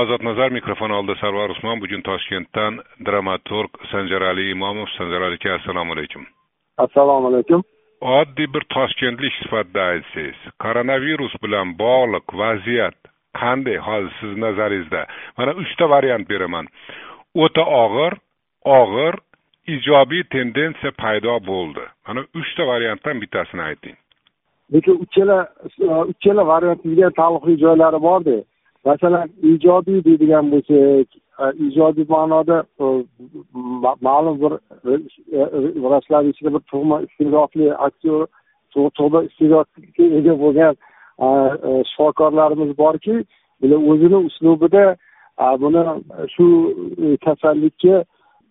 ozodnazar mikrofon oldida sarvar usmon bugun toshkentdan dramaturg sanjarali imomov. Sanjarali aka assalomu alaykum. Assalomu alaykum. Oddiy bir toshkentlik sifatida aytsangiz koronavirus bilan bog'liq vaziyat qanday? Hozir sizni nazaringizda. Mana uchta variant beraman. O'ta og'ir og'ir ijobiy tendensiya paydo bo'ldi. Mana uchta variantdan bittasini ayting. Lekin uchala uchala variantimizga taalluqli joylari borda masalan ijodiy deydigan bo'lsak e, ijodiy ma'noda e, ma'lum bir vrachlar ichida bir tug'ma iste'dodli aktyor tug'ma iste'dodga ega bo'lgan e, shifokorlarimiz borki bular o'zini uslubida buni shu kasallikka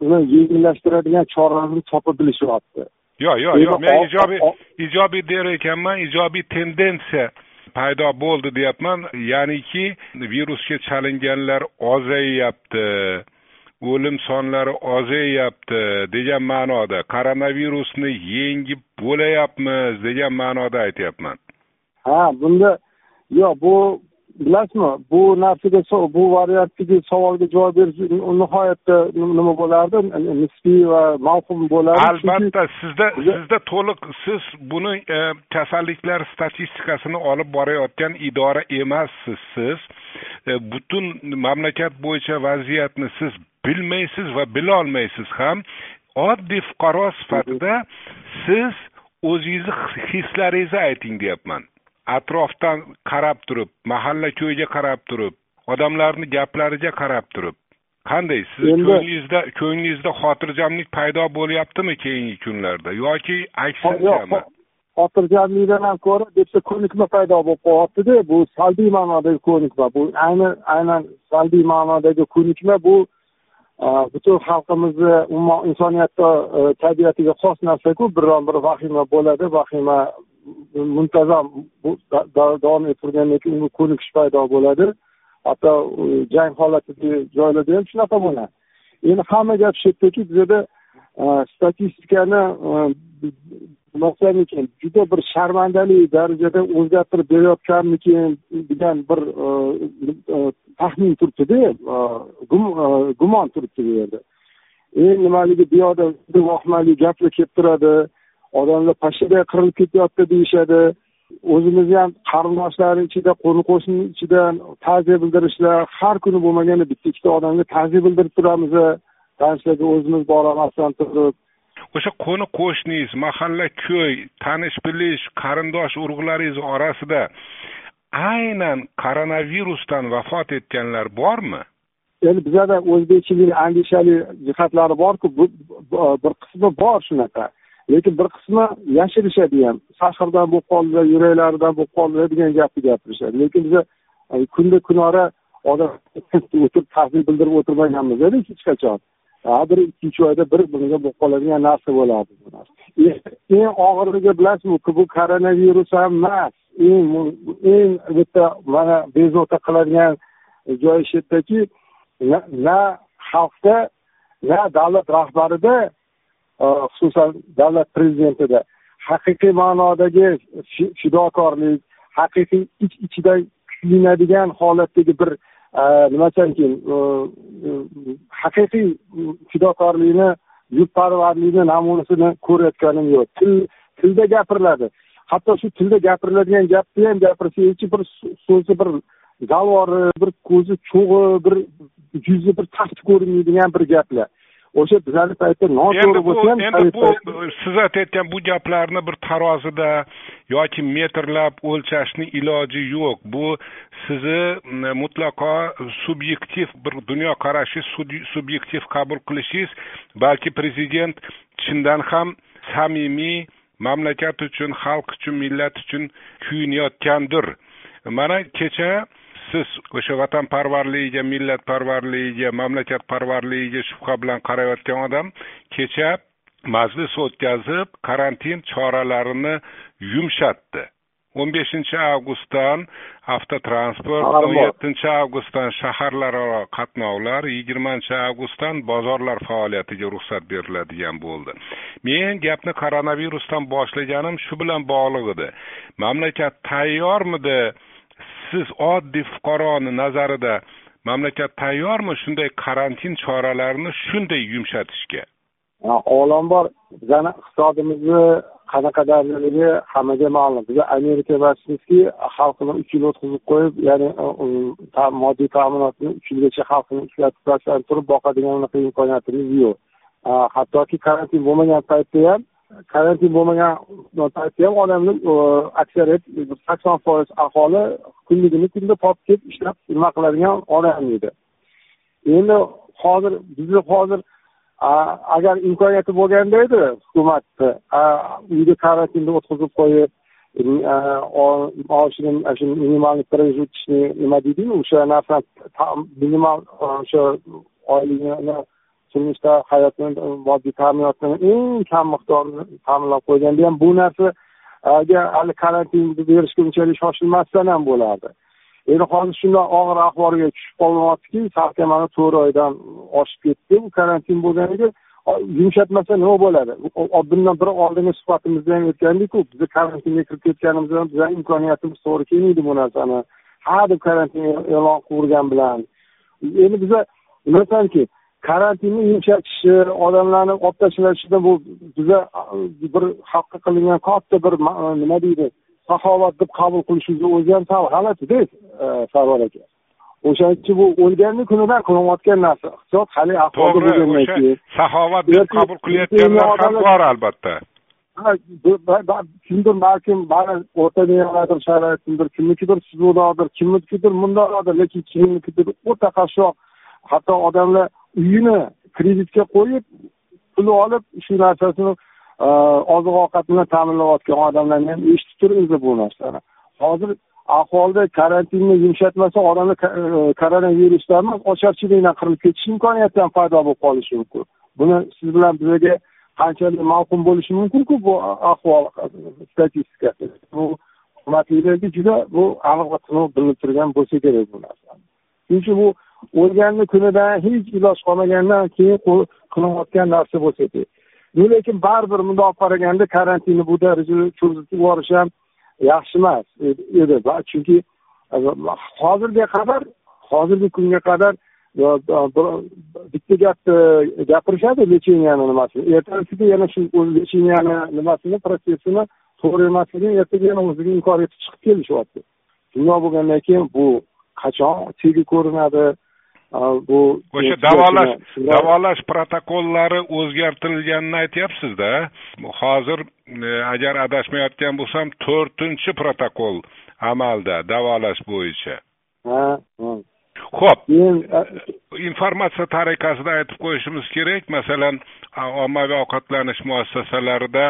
uni yengillashtiradigan choralarni topa bilishyapti yo'q yo'q yo'q men ijobiy ijobiy der ekanman ijobiy tendensiya paydo bo'ldi deyapman. Ya'niki virusga chalinganlar ozayyapti o'lim sonlari ozayyapti degan ma'noda koronavirusni yengib bo'layapmiz degan ma'noda aytyapman. Ha bunda yo'q bu bilasizmi? Bu narsaga bu variantdagi savolga javob berish nihoyatda nima bo'lardi? Nisbiy va mavhum bo'lardi. Albatta sizda sizda to'liq siz buni e, kasalliklar statistikasini olib borayotgan idora emassiz. Siz e, butun mamlakat bo'yicha vaziyatni siz bilmaysiz va bilolmaysiz ham. Oddiy fuqaro sifatida siz o'zingizni hislaringizni ayting deyapman atrofdan qarab turib mahalla ko'yga qarab turib odamlarni gaplariga qarab turib. Qanday? Sizni ko'nglingizda ko'nglingizda xotirjamlik paydo bo'lyaptimi keyingi kunlarda? Yoki aksariyami? Xotirjamlikdan ham ko'ra bitta ko'nikma paydo bo'lib qolyaptida. Bu salbiy ma'nodagi ko'nikma. Bu ayni aynan salbiy ma'nodagi ko'nikma bu butun xalqimizni umuman insoniyatda e, tabiatiga xos narsaku. Biron bir vahima bo'ladi. Vahima muntazam davom ettirgandan keyin unga ko'nikish paydo bo'ladi. Hatto jang holatidagi joylarda ham shunaqa bo'ladi. Endi hamma gap shu yerdaki bizada e, statistikani demoqchimikin juda bir sharmandali darajada o'zgartirib berayotganmikin degan bir e, e, taxmin turibdida e, gumon turibdi bu yerda. Eng nimaligi bu yoqda vahimali gaplar kelib turadi. Odamlar pashshaday qirilib ketyapti deyishadi. O'zimizni ham qarindoshlar ichida qo'ni qo'shni ichida ta'ziya bildirishlar har kuni bo'lmaganda bitta ikkita odamga ta'ziya bildirib turamiz. Tanishlarga o'zimiz boramasdan turib. O'sha qo'ni qo'shningiz mahalla ko'y tanish bilish qarindosh urug'laringiz orasida aynan koronavirusdan vafot etganlar bormi? Endi bizada o'zbekchilik andishali jihatlari borku bir qismi bor shunaqa lekin bir qismi yashirishadi ham sahrdan bo'lib qoldilar yuraklaridan bo'lib qoldilar degan gapni gapirishadi. Lekin biza e, kunda kunora odam o'tirib tahlil bildirib o'tirmaganmiz hech qachon. Bir ikkinchi oyda bir biriga bo'lib qoladigan narsa bo'ladi bu e, eng og'irligi bilasizmi bu koronavirus ham emas. Eng eng bitta mana bezovta qiladigan e, joyi shu yerdaki na xalqda na davlat rahbarida Э, xususan davlat prezidentida haqiqiy ma'nodagi fidokorlik haqiqiy ich ichidan kuyinadigan holatdagi bir e, nima ekan e, haqiqiy fidokorlikni yurtparvarlikni namunasini ko'rayotganim yo'q. Til tilda gapiriladi hatto shu tilda gapiriladigan gapni ham gapirsangiz bir so'zi bir zalvori bir ko'zi cho'g'i bir yuzi bir tafti ko'rinmaydigan bir gaplar. O'sha bizani paytda noto'g'ri bo'lsa ham endi bu siz aytayotgan bu gaplarni bir tarozida yoki metrlab o'lchashni iloji yo'q. Bu sizni mutlaqo subyektiv bir dunyoqarashingiz subyektiv qabul qilishingiz balki prezident chindan ham samimiy mamlakat uchun xalq uchun millat uchun kuyinayotgandir mana kecha siz o'sha vatanparvarligiga millatparvarligiga mamlakatparvarligiga shubha bilan qarayotgan odam kecha majlis o'tkazib karantin choralarini yumshatdi. o'n beshinchi avgustdan avtotransport o'n yettinchi avgustdan shaharlararo qatnovlar yigirmanchi avgustdan bozorlar faoliyatiga ruxsat beriladigan bo'ldi. Men gapni koronavirusdan boshlaganim shu bilan bog'liq edi. Mamlakat tayyormidi siz oddiy fuqaroni nazarida mamlakat tayyormi? Shunday karantin choralarini shunday yumshatishga. Avvalambor bizani iqtisodimizni qanaqa darajadagi hammaga ma'lum. Biza amerika emasmizki xalqini uch yil o'tkazib qo'yib ya'ni e, moddiy ta'minotni uch yilgacha xalqini ishlatib turib turib boqadigan unaqa imkoniyatimiz yo'q. Hattoki karantin bo'lmagan paytda ham karantin bo'lmagan paytda ham odamni aksariyat sakson foiz aholi kunligini kunda topib kelib ishlab nima qiladigan odam edi. Endi hozir bizni hozir agar imkoniyati bo'lganda edi hukumatni uyda karantinda o'tkazib qo'yib e, maoshini shu minimalniy прожиточный nima deydiyu o'sha narsani minimal o'sha oyligini turmushda hayotni e, moddiy ta'minotni eng kam miqdorini ta'minlab qo'yganda ham bu narsaga e, hali karantinni berishga unchalik shoshilmasdan ham bo'lardi. Endi hozir shunday og'ir ahvolga tushib qolyaptiki salkam mana to'rt oydan oshib ketdi bu karantin bo'lganiga. Yumshatmasa nima bo'ladi? Bundan bir oldingi suhbatimizda ham aytgandikku bizni karantinga kirib ketganimizdan bizani imkoniyatimiz to'g'ri kelmaydi bu narsani. Ha deb karantin e-, e'lon qilavergan bilan. Endi biza bilasanki karantinni yumshatishi odamlarni olib tashlashidan bu biza bir xalqqa qilingan katta bir nima deydi saxovat deb qabul qilishimizni o'zi ham sal g'alatida sarvar aka. O'shaning uchun bu o'lganni kunidan qilinayotgan narsa iqtisod hali ahvolda bo'lgandan keyin. saxovat deb qabul qilayotganlar ham bor albatta. Kimdir balkim bari o'rta mevadir sharoitimdir kimnikidir suzuvdodir kimnikidir mundoqdir lekin kimnikidir o'ta qashshoq hatto odamlar uyini kreditga qo'yib pul olib shu narsasini e, oziq ovqat bilan ta'minlayotgan odamlarni ham eshitib turibmiz bu narsani. Hozir ahvolda karantinni yumshatmasa odamlar e, koronavirusdan emas ocharchilikdan qirilib ketish imkoniyati ham paydo bo'lib qolishi mumkin. Buni siz bilan bizga qanchalik mavqum bo'lishi mumkinku bu ahvol statistikasi bu hurmatlilarga juda bu aniq va tiniq bilinib turgan bo'lsa kerak bu narsani. Chunki bu o'lganni kunidan hech iloj qolmagandan keyin qilinayotgan narsa bo'lsa kerak. Lekin baribir bundoq olib qaraganda karantinni bu darajada cho'zitib yuborish ham yaxshi emas e-, edi. Chunki hozirga qadar hozirgi kunga qadar e, bitta gapni e, gapirishadi lecheniyani nimasini ertasiga yana shu lecheniyani nimasini protsessini to'g'ri emasligini ertaga yana o'ziga inkor etib chiqib kelishyapti. Shundoq bo'lgandan keyin bu qachon tegi ko'rinadi? Bu o'sha davolash davolash protokollari o'zgartirilganini aytyapsizda. Hozir e, agar adashmayotgan bo'lsam to'rtinchi protokol amalda davolash bo'yicha. Ha ho'p informatsiya tariqasida aytib qo'yishimiz kerak masalan ommaviy ovqatlanish muassasalarida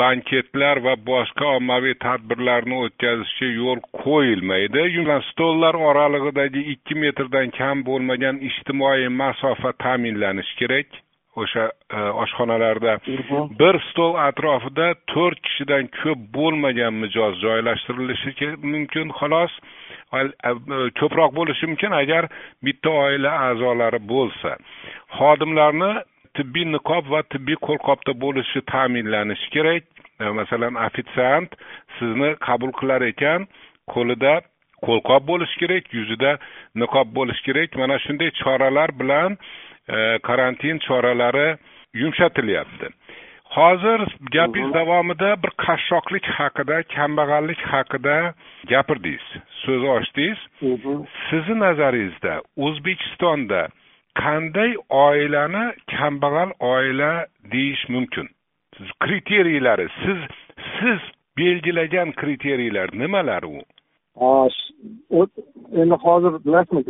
banketlar va boshqa ommaviy tadbirlarni o'tkazishga yo'l qo'yilmaydi stollar oralig'idagi ikki metrdan kam bo'lmagan ijtimoiy masofa ta'minlanishi kerak o'sha oshxonalarda bir stol atrofida to'rt kishidan ko'p bo'lmagan mijoz joylashtirilishi mumkin xolos E, e, ko'proq bo'lishi mumkin agar bitta oila a'zolari bo'lsa. Xodimlarni tibbiy niqob va tibbiy qo'lqopda bo'lishi ta'minlanishi kerak. E, masalan ofitsiant sizni qabul qilar ekan qo'lida qo'lqop bo'lishi kerak yuzida niqob bo'lishi kerak. Mana shunday choralar bilan karantin choralari yumshatilyapti. Hozir gapingiz davomida bir qashshoqlik haqida kambag'allik haqida gapirdingiz so'z ochdingiz sizni nazaringizda o'zbekistonda qanday oilani kambag'al oila deyish mumkin? Kriteriylari siz siz belgilagan kriteriyalar nimalar u? Endi hozir bilasizmi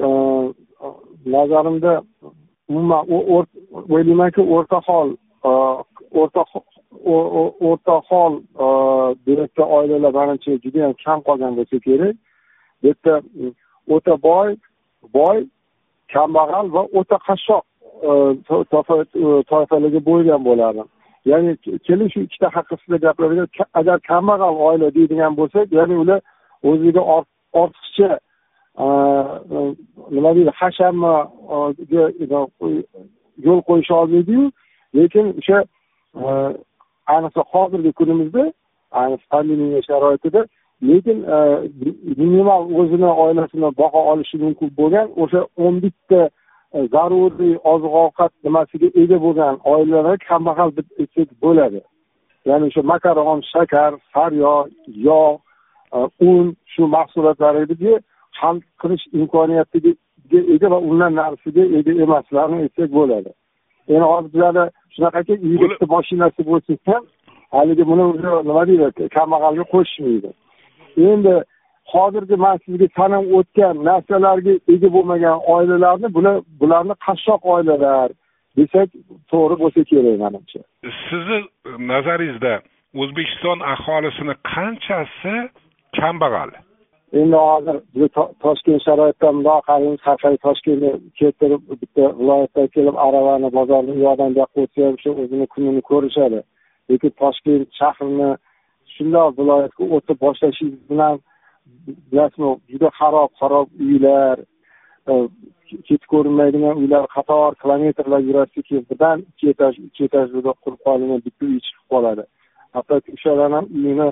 nazarimda umuman o'ylaymanki o'rta hol o'rta o'rta hol e, direktor oilalar manimcha judayam kam qolgan bo'lsa kerak. Bu yerda o'ta boy boy kambag'al va o'ta qashshoq e, e, toifalarga bo'lgan bo'ladi. Ya'ni keling shu ikkita haqida gapiradigan agar kambag'al oila deydigan bo'lsak ya'ni ular o'ziga ortiqcha nima deydi hashamga yo'l qo'yisha olmaydiyu lekin o'sha ayniqsa hozirgi kunimizda ayniqsa pandemiya sharoitida lekin e, minimal o'zini oilasini boqa olishi mumkin bo'lgan o'sha o'n bitta e, zaruriy oziq ovqat nimasiga ega bo'lgan oilalar kambag'al deb aytsak bo'ladi. Ya'ni o'sha makaron shakar saryog' yog' e, un shu mahsulotlarga hal qilish imkoniyatiga ega va undan narisiga ega emaslarni aytsak bo'ladi. Endi hozir bizada shunaqaki uyda bitta mashinasi bo'lsa ham haligi buni o'zi nima deydi kambag'alga qo'shishmaydi. Endi hozirgi man sizga sanab o'tgan narsalarga ega bo'lmagan oilalarni bular bularni qashshoq oilalar desak to'g'ri bo'lsa kerak manimcha. Sizni nazaringizda o'zbekiston aholisini qanchasi kambag'al endi hozir toshkent sharoitida mundoq qaraymiz har toshkentga keltirib bitta viloyatdan kelib aravani bozorni u yoqdan bu yoqqa o'tkazib shu o'zini kunini ko'rishadi. Lekin toshkent shahrini shundoq viloyatga o'tib boshlashingiz bilan bilasizmi juda xarob xarob uylar e, ko'rinmaydigan uylar qator kilometrlar yurasiz birdan ikki etaj uch etajli qurib qolingan bitta uy chiqib qoladi. Hattoki o'shalarni ham uyini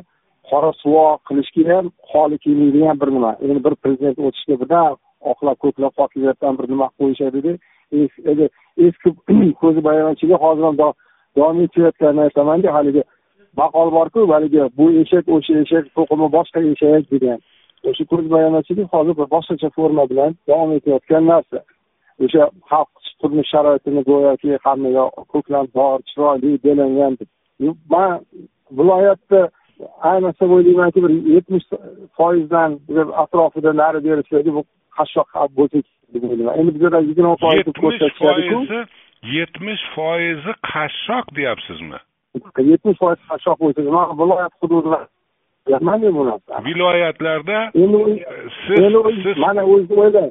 qora suvo qilishga ham holi kelmaydigan bir nima endi bir prezident o'tishga birdan oqlab ko'klab hokimiyatdan bir nima qo'yishadida eski ko'zi bayonachiga hozir ham davom etayotganini aytamanda haligi maqol borku haligi bu eshak o'sha eshak to'qimi boshqa eshak degan. O'sha ko'z bayonachilik hozir bir boshqacha forma bilan davom etayotgan narsa. O'sha xalq turmush sharoitini go'yoki hamma ko'klam bor chiroyli belangan man viloyatda ayniqsa o'ylaymanki bir yetmish foizdan atrofida nari berishdagi bu qashshoq bo'lsa deb o'ylayman endi bizada yigirma foiz ko'rsatishadiku yetmish foizi qashshoq deyapsizmi? Yetmish foiz qashshoq bo'lsa man viloyat hududida deyapmanda bu narsa? Viloyatlarda endi siz mana o'zingiz o'ylang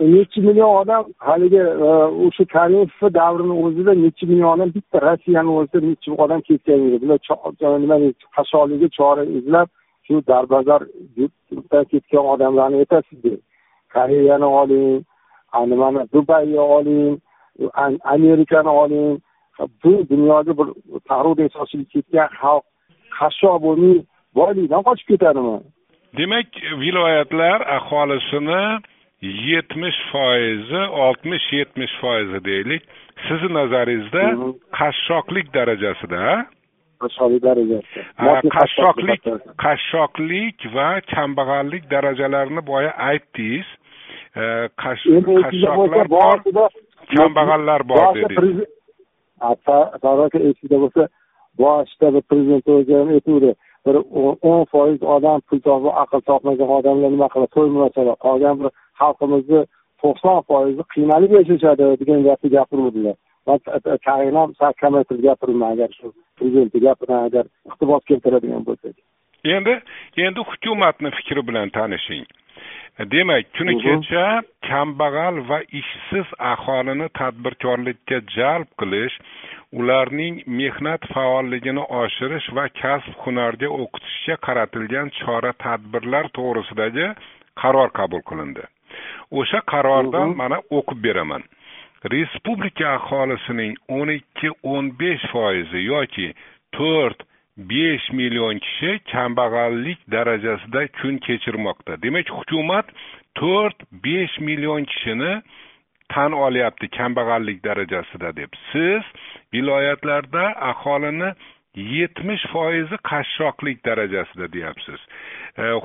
nechi million odam haligi e, o'sha karimovni davrini o'zida nechi million odam bitta rossiyani o'zida nechi odam ketgan edi bular e, nima qashshoqlikka chora izlab shu darbazordan ketgan odamlarni aytasizda koreyani oling nimani dubayni oling amerikani oling. Bu dunyoga bir tarvurdek sochilib ketgan xalq qashshoq bo'lmay boylikdan qochib ketadimi? Demak viloyatlar aholisini yetmish foizi oltmish yetmish foizi deylik. Sizni nazaringizda qashshoqlik darajasida qashshoqlik darajasida. Qashshoqlik qashshoqlik va kambag'allik darajalarini boya aytdingiz. Qashshoqlar bor kambag'allar bor dedingiz. aka esingizda bo'lsa boshida bir prezident o'zi ham aytuvdi bir o'n foiz odam pul topib aql topmagan odamlar nima qiladi? To'ymasalar qolgan bir xalqimizni to'qson foizi qiynalib yashashadi degan gapni gapiruvdilar man tag'in ham sal kamaytirib gapiribman agar shu prezidentni gapidan agar iqtibos keltiradigan bo'lsak. Endi endi hukumatni fikri bilan tanishing. Demak kuni kecha kambag'al va ishsiz aholini tadbirkorlikka jalb qilish ularning mehnat faolligini oshirish va kasb hunarga o'qitishga qaratilgan chora tadbirlar to'g'risidagi qaror qabul qilindi. O'sha qarordan mana o'qib beraman. Respublika aholisining o'n ikki o'n besh foizi yoki to'rt besh million kishi kambag'allik darajasida kun kechirmoqda. Demak hukumat to'rt besh million kishini tan olyapti kambag'allik darajasida deb. Siz viloyatlarda aholini yetmish foizi qashshoqlik darajasida deyapsiz.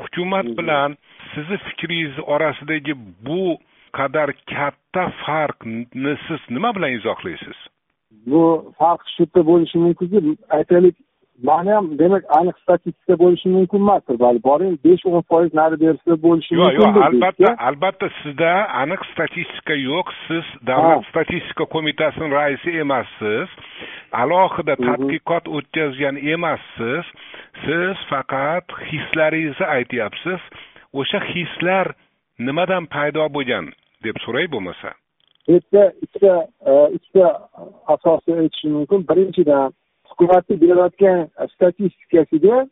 Hukumat bilan sizni fikringiz orasidagi bu qadar katta farqni siz nima bilan izohlaysiz? Bu farq shu yerda bo'lishi mumkinki aytaylik mani ham demak aniq statistika bo'lishi mumkin emasdir. Balki boring besh o'n foiz nari berisida bo'lishi mumkin yo'q yo'q albatta albatta sizda aniq statistika yo'q. Siz davlat statistika qo'mitasining raisi emassiz. Alohida tadqiqot o'tkazgan emassiz. Siz faqat hislaringizni aytyapsiz. O'sha hislar nimadan paydo bo'lgan deb so'ray bo'lmasa? Bu yerda ikkita e, ikkita asosni aytishim mumkin. Birinchidan hukumatni berayotgan statistikasiga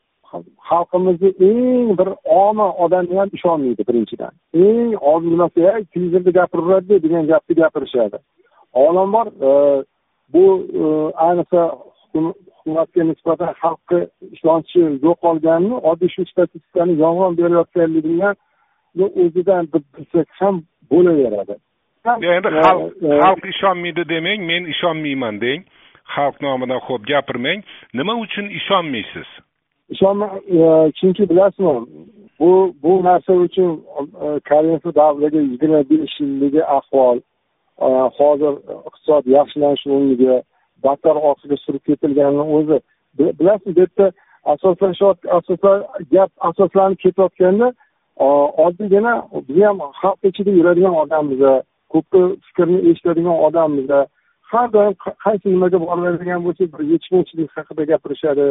xalqimizni eng bir omi odami ham ishonmaydi birinchidan. Eng ozgina nimasi televizorda gapiraveradida degan gapni gapirishadi. Avvalambor e, bu e, ayniqsa hukumatga nisbatan xalqni ishonchi yo'qolganini oddiy shu statistikani yolg'on berayotganligini o'zidan bilsak ham bo'laveradi. Endi xalq xalq ishonmaydi demang men ishonmayman deng xalq nomidan xo'p gapirmang. Nima uchun ishonmaysiz? Ishonma e, chunki bilasizmi bu bu narsa uchun e, karimov davriga yigirma besh yilligi ahvol e, hozir iqtisod yaxshilanish o'rniga battar orqaga surib ketilganini o'zi bilasizmi bu yerda asoslashyapti gap asoslanib ketayotganda e, oddiygina biz ham xalq ichida yuradigan odammiz ko'pni fikrini eshitadigan odammiz har doim qaysi nimaga boradigan bo'lsak bir yetishmovchilik haqida gapirishadi.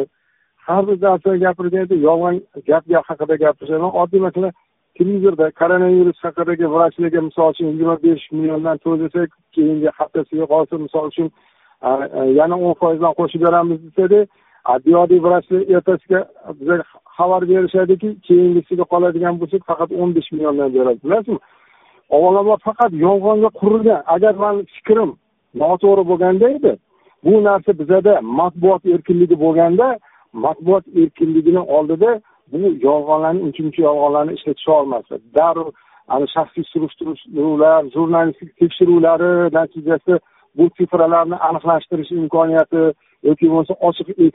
Har bir narsani gapirganda yolg'on gap gap haqida gapirishadi. Oddiy masalan televizorda koronavirus haqidagi vrachlarga misol uchun yigirma besh milliondan to'lasak keyingi haftasiga qolsa misol uchun yana o'n foizdan qo'shib beramiz desada adiyodiy vrachlar ertasiga bizga xabar berishadiki keyingisiga qoladigan bo'lsak faqat o'n besh milliondan beradi. Bilasizmi? Avvalambor faqat yolg'onga qurilgan. Agar mani fikrim noto'g'ri bo'lganda edi. Bu narsa bizada matbuot erkinligi bo'lganda matbuot erkinligini oldida bu yolg'onlarni uncha muncha yolg'onlarni ishlatisha olmasdi darrov ana shaxsiy surishtiruvlar jurnalistik tekshiruvlari natijasi bu sifralarni aniqlashtirish imkoniyati yoki bo'lmasa ochiq e,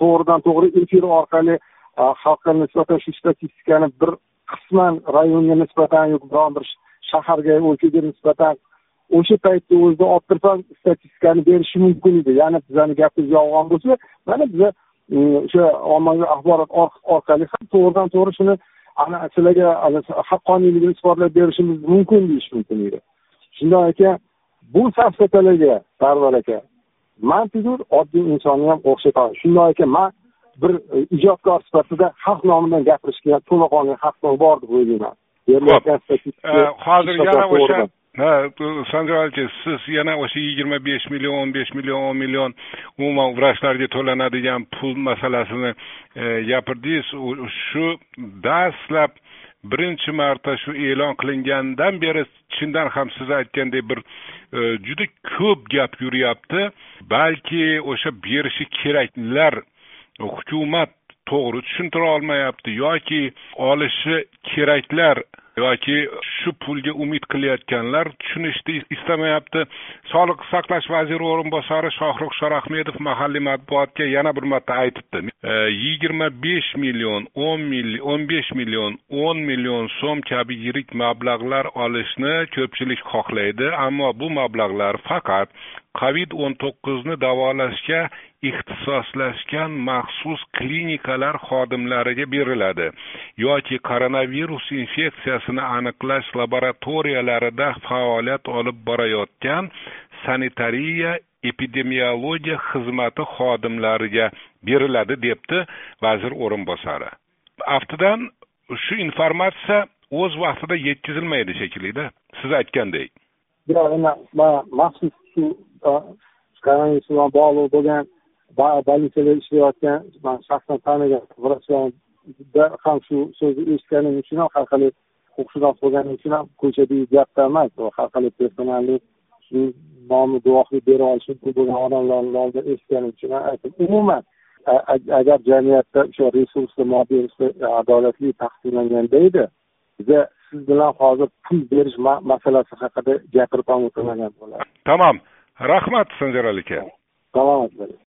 to'g'ridan to'g'ri efir orqali e, xalqqa nisbatan shu statistikani bir qisman rayonga nisbatan yoki biron bir shaharga o'lkaga nisbatan o'sha paytda o'zida olib tursam statistikani berishi mumkin edi. Ya'ni bizani gapimiz yolg'on bo'lsa mana biza o'sha ommaviy axborot orqali ham to'g'ridan to'g'ri shuni ana sizlarga haqqoniyligini isbotlab berishimiz mumkin deyish mumkin edi. Shundoq ekan bu safsatalarga sarvar aka man tuzur oddiy insonni ham o'xshatadi shundoq ekan man bir e, ijodkor sifatida xalq nomidan gapirishga to'laqonli haqqim bor deb o'ylayman hozir yana o'sha ha sanjar aka siz yana o'sha yigirma besh million o'n besh million o'n million umuman vrachlarga to'lanadigan pul masalasini e, gapirdingiz. Shu dastlab birinchi marta shu e'lon qilingandan beri chindan ham siz aytgandek bir e, juda ko'p gap yuryapti. Balki o'sha berishi keraklar hukumat to'g'ri tushuntira olmayapti yoki olishi keraklar yoki shu pulga umid qilayotganlar tushunishni istamayapti. Sog'liqni saqlash vaziri o'rinbosari shohruh shorahmedov mahalliy matbuotga yana bir marta aytibdi. E, yigirma besh million o'n million o'n besh million o'n million so'm kabi yirik mablag'lar olishni ko'pchilik xohlaydi. Ammo bu mablag'lar faqat covid o'n to'qqizni davolashga ixtisoslashgan maxsus klinikalar xodimlariga beriladi yoki koronavirus infeksiyasini aniqlash laboratoriyalarida faoliyat olib borayotgan sanitariya epidemiologiya xizmati xodimlariga beriladi debdi vazir o'rinbosari. Aftidan shu informatsiya o'z vaqtida yetkazilmaydi shekillida. Siz aytgandek. Yo'q maxsus shu koronavirus bilan bog'liq bo'lgan больницада ishlayotgan man shaxsan tanigan vrachlarda ham shu so'zni eshitganim uchun ham har qalay huquqshunos bo'lganim uchun ham ko'chadagi gapda emas har qalay personalniy shu nomni guvohlik bera olishi mumkin bo'lgan odamlarni nomidan eshitganim uchun ham aytdim. Umuman agar jamiyatda o'sha resursni moddiy adolatli taqsimlanganda edi biza siz bilan hozir pul berish masalasi haqida gapirib ham o'tirmagan bo'lardik tamom rahmat sanjar aka salomat bo'ling